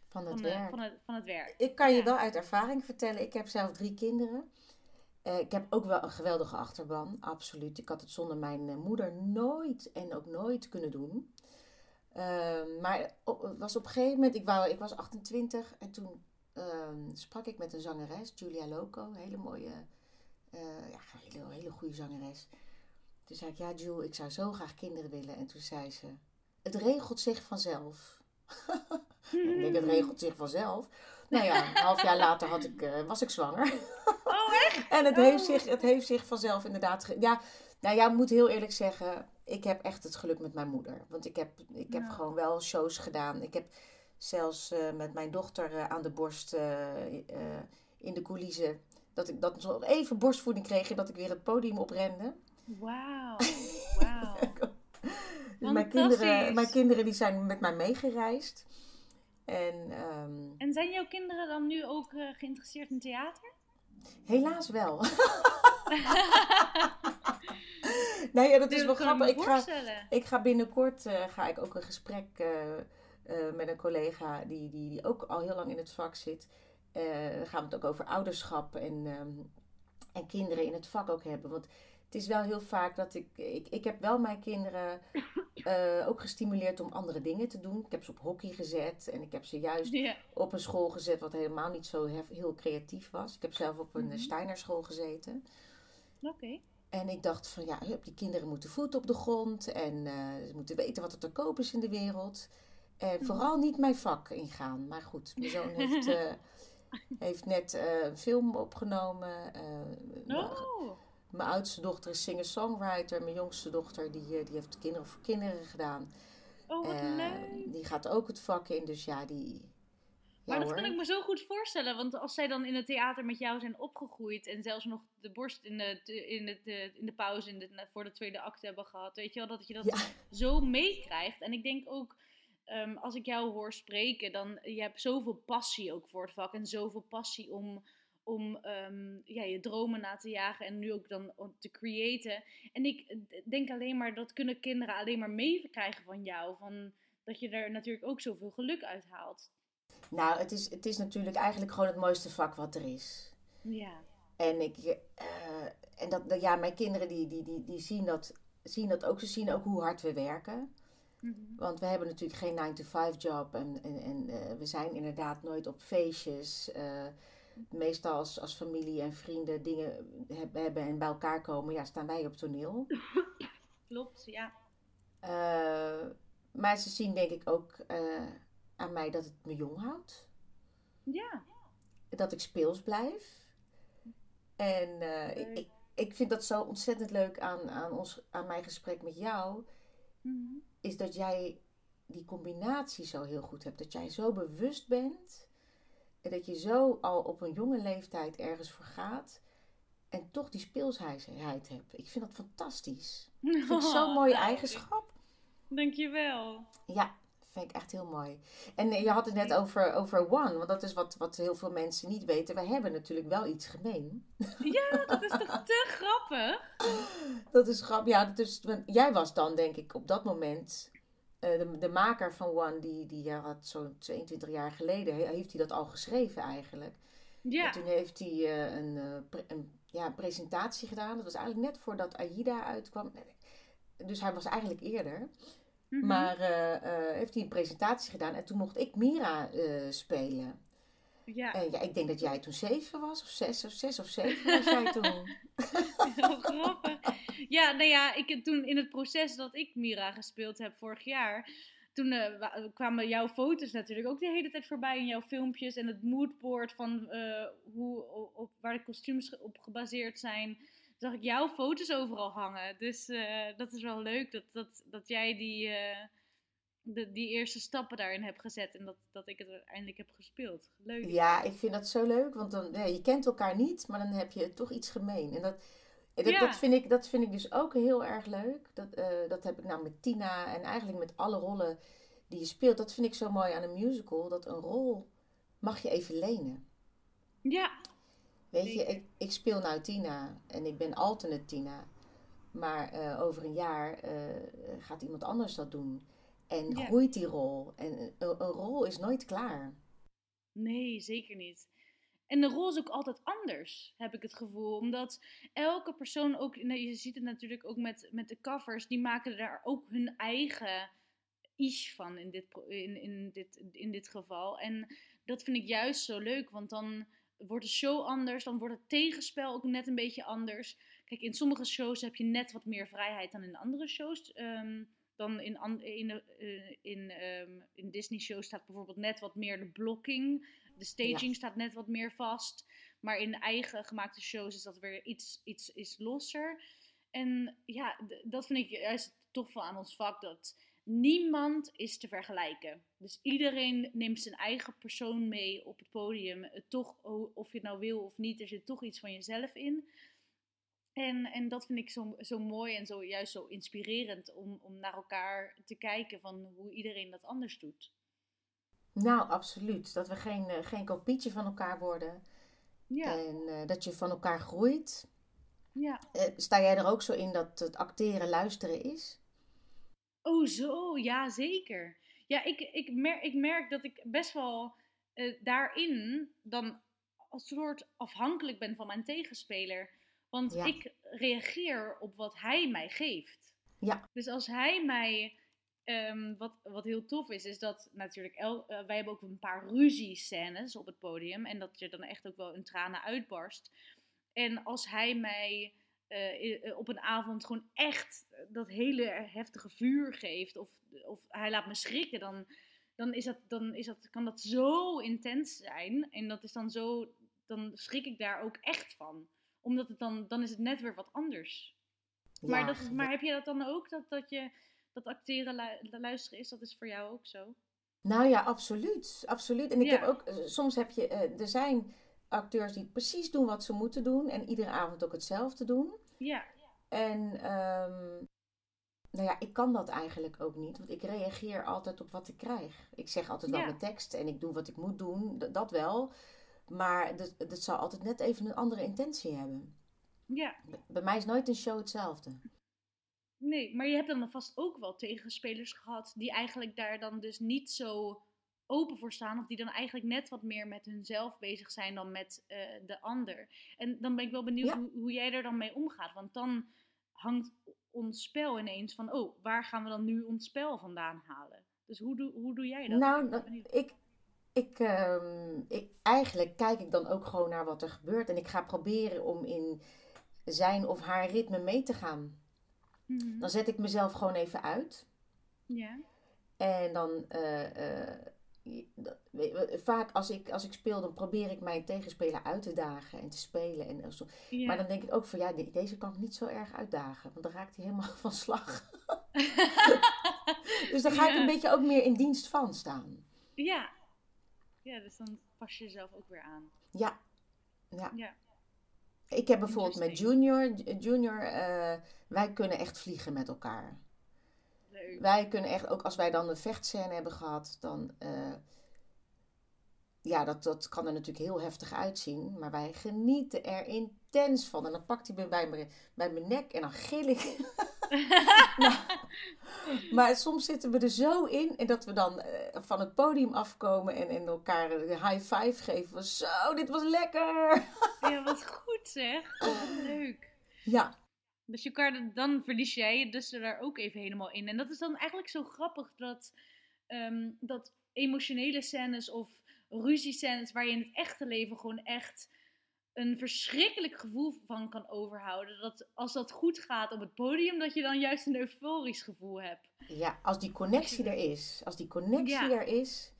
van het van, werk. van, het, van het werk. Ik kan je Ja. wel uit ervaring vertellen, ik heb zelf drie kinderen. Eh, ik heb ook wel een geweldige achterban, absoluut. Ik had het zonder mijn eh, moeder nooit en ook nooit kunnen doen. Ehm, maar op- was op een gegeven moment, ik, wou, ik was 28 en toen ehm, sprak ik met een zangeres, Julia Loco, hele mooie, eh, ja, hele, hele goede zangeres. Toen zei ik, ja Jules, ik zou zo graag kinderen willen. En toen zei ze, het regelt zich vanzelf. *laughs* Ik denk, het regelt zich vanzelf. Nou ja, een half jaar later had ik, was ik zwanger. Oh? En het, Oh. heeft zich, het heeft zich vanzelf inderdaad... Ja, nou ja, ik moet heel eerlijk zeggen, ik heb echt het geluk met mijn moeder. Want ik heb, ik heb Ja. gewoon wel shows gedaan. Ik heb zelfs eh, met mijn dochter eh, aan de borst eh, in de coulissen... Dat ik dat nog even borstvoeding kreeg en dat ik weer het podium oprende. Wauw. *laughs* Wauw. Dus mijn kinderen, mijn kinderen die zijn met mij meegereisd. En ehm, En zijn jouw kinderen dan nu ook geïnteresseerd in theater? Helaas wel. *laughs* nee, ja, dat is wel grappig. Ik ga, ik ga binnenkort eh, ga ik ook een gesprek eh, eh, met een collega die, die, die ook al heel lang in het vak zit. Dan gaan we het ook over ouderschap en, ehm, en kinderen in het vak ook hebben. Want het is wel heel vaak dat ik, ik, ik heb wel mijn kinderen *laughs* eh, ook gestimuleerd om andere dingen te doen. Ik heb ze op hockey gezet en ik heb ze juist op een school gezet wat helemaal niet zo hef- heel creatief was. Ik heb zelf op een mm Steiner school gezeten. Oké. En ik dacht van ja, die kinderen moeten voeten op de grond en eh, ze moeten weten wat er te koop is in de wereld. En Mhm. vooral niet mijn vak ingaan. Maar goed, mijn zoon heeft, *laughs* eh, heeft net een film opgenomen. Oh. Mijn oudste dochter is singer-songwriter. Mijn jongste dochter die, eh, die heeft kinderen voor kinderen gedaan. Oh, wat Eh, leuk. die gaat ook het vak in, dus ja, die... Maar ja, dat hoor. kan ik me zo goed voorstellen, want als zij dan in het theater met jou zijn opgegroeid en zelfs nog de borst in de, in de, in de pauze in de, voor de tweede acte hebben gehad, weet je wel, dat je dat Ja. zo meekrijgt. En ik denk ook, ehm, als ik jou hoor spreken, dan je hebt zoveel passie ook voor het vak en zoveel passie om, om ehm, ja, je dromen na te jagen en nu ook dan te creëren. En ik eh, denk alleen maar, dat kunnen kinderen alleen maar meekrijgen van jou, van, dat je er natuurlijk ook zoveel geluk uit haalt. Nou, het is, het is natuurlijk eigenlijk gewoon het mooiste vak wat er is. Ja. En, ik, eh, en dat, ja, mijn kinderen die, die, die, die zien, dat, zien dat ook. Ze zien ook hoe hard we werken. Mhm. Want we hebben natuurlijk geen 9-to-5 job. En, en, en eh, we zijn inderdaad nooit op feestjes. Meestal als, als familie en vrienden dingen heb- hebben en bij elkaar komen, ja, staan wij op toneel. *laughs* Klopt, ja. Eh, maar ze zien denk ik ook eh, aan mij dat het me jong houdt. Ja. Dat ik speels blijf. En eh, ik, ik vind dat zo ontzettend leuk aan, aan, ons, aan mijn gesprek met jou. Mhm. Is dat jij die combinatie zo heel goed hebt. Dat jij zo bewust bent. En dat je zo al op een jonge leeftijd ergens voor gaat. En toch die speelsheid hebt. Ik vind dat fantastisch. Dat vind *laughs* ik zo'n mooie Nou, eigenschap. Dankjewel. Ja, vind ik echt heel mooi. En eh, je had het net over, over One, want dat is wat, wat heel veel mensen niet weten. Wij hebben natuurlijk wel iets gemeen. Ja, dat is toch te grappig? *laughs* Dat is grap. Ja, dat is, want jij was dan denk ik op dat moment de, de maker van One, die, die ja, had zo'n 22 jaar geleden, he- heeft hij dat al geschreven eigenlijk. Ja. En toen heeft hij eh, een, eh, een ja, presentatie gedaan. Dat was eigenlijk net voordat Aida uitkwam. Dus hij was eigenlijk eerder. Mhm. Maar eh, eh, heeft hij een presentatie gedaan en toen mocht ik Mira eh, spelen. Ja, En ja, ik denk dat jij toen zeven was, of zes, of zes of zeven was jij toen. *laughs* heel grappig. Ja, nou ja, ik, toen in het proces dat ik Mira gespeeld heb vorig jaar, toen eh, wa- kwamen jouw foto's natuurlijk ook de hele tijd voorbij in jouw filmpjes en het moodboard van eh, hoe, op, waar de kostuums op gebaseerd zijn. Zag ik jouw foto's overal hangen. Dus eh, dat is wel leuk dat, dat, dat jij die, de, die eerste stappen daarin hebt gezet en dat, dat ik het uiteindelijk heb gespeeld. Leuk. Ja, ik vind dat zo leuk, want dan, je kent elkaar niet, maar dan heb je toch iets gemeen. En dat, dat, Ja. dat, vind, ik, dat vind ik dus ook heel erg leuk. Dat, eh, dat heb ik nou met Tina en eigenlijk met alle rollen die je speelt. Dat vind ik zo mooi aan een musical, dat een rol mag je even lenen. Ja, Weet je, ik, ik speel nou Tina en ik ben alternate Tina. Maar eh, over een jaar eh, gaat iemand anders dat doen. En Ja. groeit die rol. En een, een rol is nooit klaar. Nee, zeker niet. En de rol is ook altijd anders, heb ik het gevoel. Omdat elke persoon ook, nou, je ziet het natuurlijk ook met, met de covers, die maken daar ook hun eigen ish van in dit, in, in, dit, in dit geval. En dat vind ik juist zo leuk, want dan wordt de show anders, dan wordt het tegenspel ook net een beetje anders. Kijk, in sommige shows heb je net wat meer vrijheid dan in andere shows. Ehm, dan in, in, eh, in, ehm, in Disney-shows staat bijvoorbeeld net wat meer de blocking. De staging staat net wat meer vast. Maar in eigen gemaakte shows is dat weer iets, iets, iets losser. En ja, dat vind ik juist tof van aan ons vak. Dat niemand is te vergelijken. Dus iedereen neemt zijn eigen persoon mee op het podium. Toch, of je het nou wil of niet, er zit toch iets van jezelf in. En, en dat vind ik zo, zo mooi en zo, juist zo inspirerend om, om naar elkaar te kijken van hoe iedereen dat anders doet. Nou, absoluut. Dat we geen, eh, geen kopietje van elkaar worden. Ja, En eh, dat je van elkaar groeit. ja. Eh, sta jij er ook zo in dat het acteren luisteren is? Oh, zo, ja, zeker. Ja, ik, ik, merk, ik merk dat ik best wel daarin dan als soort afhankelijk ben van mijn tegenspeler. Want Ja. ik reageer op wat hij mij geeft. Ja. Dus als hij mij. Ehm, wat, wat heel tof is, is dat natuurlijk. El, eh, wij hebben ook een paar ruzie-scènes op het podium. En dat je dan echt ook wel een tranen uitbarst. En als hij mij eh, eh, op een avond gewoon echt dat hele heftige vuur geeft. Of, of hij laat me schrikken. Dan, dan, is dat, dan is dat, kan dat zo intens zijn. En dat is dan zo. Dan schrik ik daar ook echt van. Omdat het dan. Dan is het net weer wat anders. Maar, dat, maar heb je dat dan ook? Dat, dat je dat acteren, lu- luisteren is, dat is voor jou ook zo? Nou ja, absoluut. absoluut. En ik Ja. heb ook, eh, soms heb je, eh, er zijn acteurs die precies doen wat ze moeten doen en iedere avond ook hetzelfde doen. Ja, En ehm, nou ja, ik kan dat eigenlijk ook niet, want ik reageer altijd op wat ik krijg. Ik zeg altijd wel Ja. mijn tekst en ik doe wat ik moet doen, dat wel. Maar dat, dat zal altijd net even een andere intentie hebben. ja. Bij mij is nooit een show hetzelfde. Nee, maar je hebt dan vast ook wel tegenspelers gehad die eigenlijk daar dan dus niet zo open voor staan. Of die dan eigenlijk net wat meer met hunzelf bezig zijn dan met eh, de ander. En dan ben ik wel benieuwd Ja. hoe, hoe jij er dan mee omgaat. Want dan hangt ons spel ineens van, oh, waar gaan we dan nu ons spel vandaan halen? Dus hoe doe, hoe doe jij dat? Nou, Ik dat- ik, ik, ehm, ik, eigenlijk kijk ik dan ook gewoon naar wat er gebeurt. En ik ga proberen om in zijn of haar ritme mee te gaan. Mhm. Dan zet ik mezelf gewoon even uit. Ja, En dan, eh, eh, vaak als ik, als ik speel, dan probeer ik mijn tegenspeler uit te dagen en te spelen. En zo. ja. Maar dan denk ik ook van ja, de- deze kan ik niet zo erg uitdagen. Want dan raakt hij helemaal *laughs* van slag. *laughs* Dus dan ga ik een beetje ook meer in dienst van staan. ja. Ja, dus dan pas je jezelf ook weer aan. Ja, ja. Ja. Ik heb bijvoorbeeld met. Junior, Junior eh, wij kunnen echt vliegen met elkaar. Leuk. Wij kunnen echt, ook als wij dan een vechtscène hebben gehad, dan, eh, ja, dat, dat kan er natuurlijk heel heftig uitzien. Maar wij genieten er intens van. En dan pakt hij me bij mijn, bij mijn nek en dan gil ik. *laughs* *laughs* Nou, *laughs* maar soms zitten we er zo in en dat we dan eh, van het podium afkomen en, en elkaar een high five geven. Van, zo, dit was lekker! Ja, wat goed zeg. Oh, wat leuk. Ja, Dus je kan, dan verlies jij je dus er daar ook even helemaal in. En dat is dan eigenlijk zo grappig dat, ehm, dat emotionele scènes of ruziescènes waar je in het echte leven gewoon echt een verschrikkelijk gevoel van kan overhouden. Dat als dat goed gaat op het podium, dat je dan juist een euforisch gevoel hebt. ja, als die connectie er is, als die connectie Ja. er is,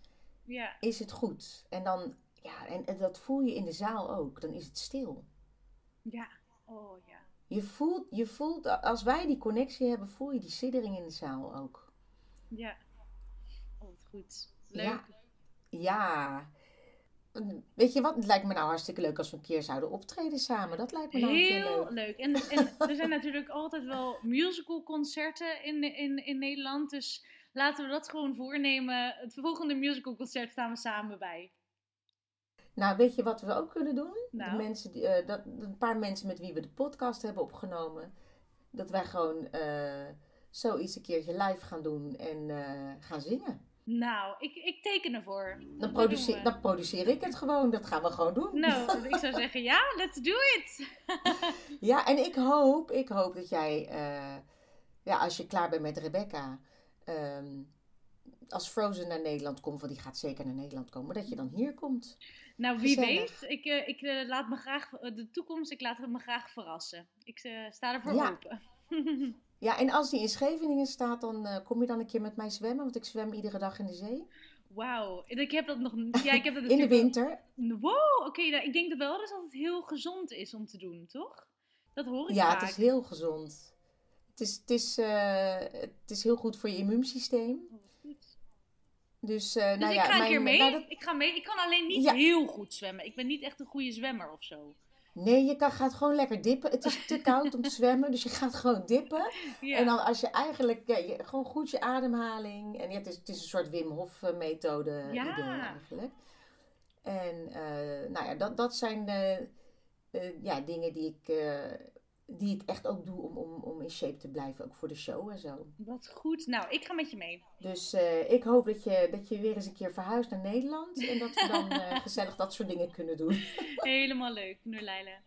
Ja, is het goed. En dan, ja, en, dat voel je in de zaal ook. Dan is het stil. ja, oh ja. Je voelt, je voelt, als wij die connectie hebben, voel je die siddering in de zaal ook. Ja. Oh, goed. Leuk. Ja. Ja. Weet je wat? Het lijkt me nou hartstikke leuk als we een keer zouden optreden samen. Dat lijkt me nou Heel leuk. leuk. En, en er zijn natuurlijk altijd wel musicalconcerten in, in, in Nederland. Dus laten we dat gewoon voornemen. Het volgende musicalconcert staan we samen bij. Nou, weet je wat we ook kunnen doen? Nou? De mensen die, eh, dat, een paar mensen met wie we de podcast hebben opgenomen. Dat wij gewoon eh, zoiets een keertje live gaan doen en eh, gaan zingen. Nou, ik, ik teken ervoor. Dan, produceer, dan produceer ik het gewoon. Dat gaan we gewoon doen. Nou, *laughs* ik zou zeggen, ja, let's do it. *laughs* Ja, en ik hoop, ik hoop dat jij, eh, ja, als je klaar bent met Rebecca, ehm, als Frozen naar Nederland komt, want die gaat zeker naar Nederland komen, dat je dan hier komt. Nou, wie Gezellig. weet. Ik, eh, ik eh, laat me graag, de toekomst, ik laat me graag verrassen. Ik sta ervoor Ja. open. *laughs* Ja, en als die in Scheveningen staat, dan eh, kom je dan een keer met mij zwemmen, want ik zwem iedere dag in de zee. Wauw. En Ik heb dat nog. Ja, ik heb dat *laughs* In de winter. Wow, oké. nou, ik denk dat wel dus dat het heel gezond is om te doen, toch? Dat hoor ik Ja, vaak. het is heel gezond. Het is, het, is, eh, het is heel goed voor je immuunsysteem. Oh. Dus, eh, Dus nou ik ja, ga een mijn- keer mee. nou, dat- Ik ga mee. Ik kan alleen niet Ja. heel goed zwemmen. Ik ben niet echt een goede zwemmer of zo. Nee, je kan, gaat gewoon lekker dippen. Het is te koud om te *laughs* zwemmen, dus je gaat gewoon dippen. Ja. En dan als je eigenlijk, ja, je, gewoon goed je ademhaling. En ja, het, is, het is een soort Wim Hof eh, methode Ja. idee eigenlijk. En eh, nou ja, dat, dat zijn eh, ja, dingen die ik, eh, die ik echt ook doe om, om, om in shape te blijven. Ook voor de show en zo. Wat goed. Nou, ik ga met je mee. Dus eh, ik hoop dat je, dat je weer eens een keer verhuist naar Nederland. En dat we dan eh, *laughs* gezellig dat soort dingen kunnen doen. Helemaal leuk, Nurleila.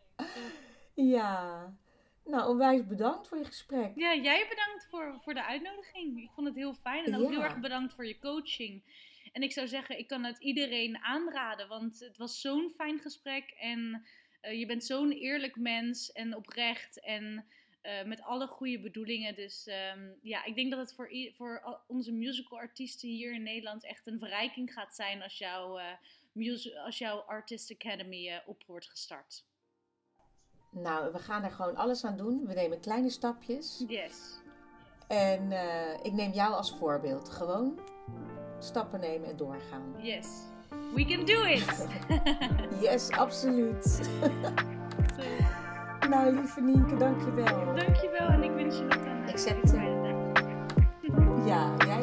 Ja. Nou, onwijs bedankt voor je gesprek. Ja, jij bedankt voor, voor de uitnodiging. Ik vond het heel fijn en ook Ja. heel erg bedankt voor je coaching. En ik zou zeggen, ik kan het iedereen aanraden, want het was zo'n fijn gesprek en eh, je bent zo'n eerlijk mens en oprecht en eh, met alle goede bedoelingen. Dus ehm, ja, ik denk dat het voor, voor onze musicalartiesten hier in Nederland echt een verrijking gaat zijn als, jouw mus- als jouw Artist Academy op wordt gestart. Nou, we gaan er gewoon alles aan doen. We nemen kleine stapjes. Yes. En ik neem jou als voorbeeld. Gewoon stappen nemen en doorgaan. Yes. We can do it! *laughs* Yes, absoluut. *laughs* Nou, lieve Nienke, dankjewel. Dankjewel en ik wens je nog een Ik zet. Ja, jij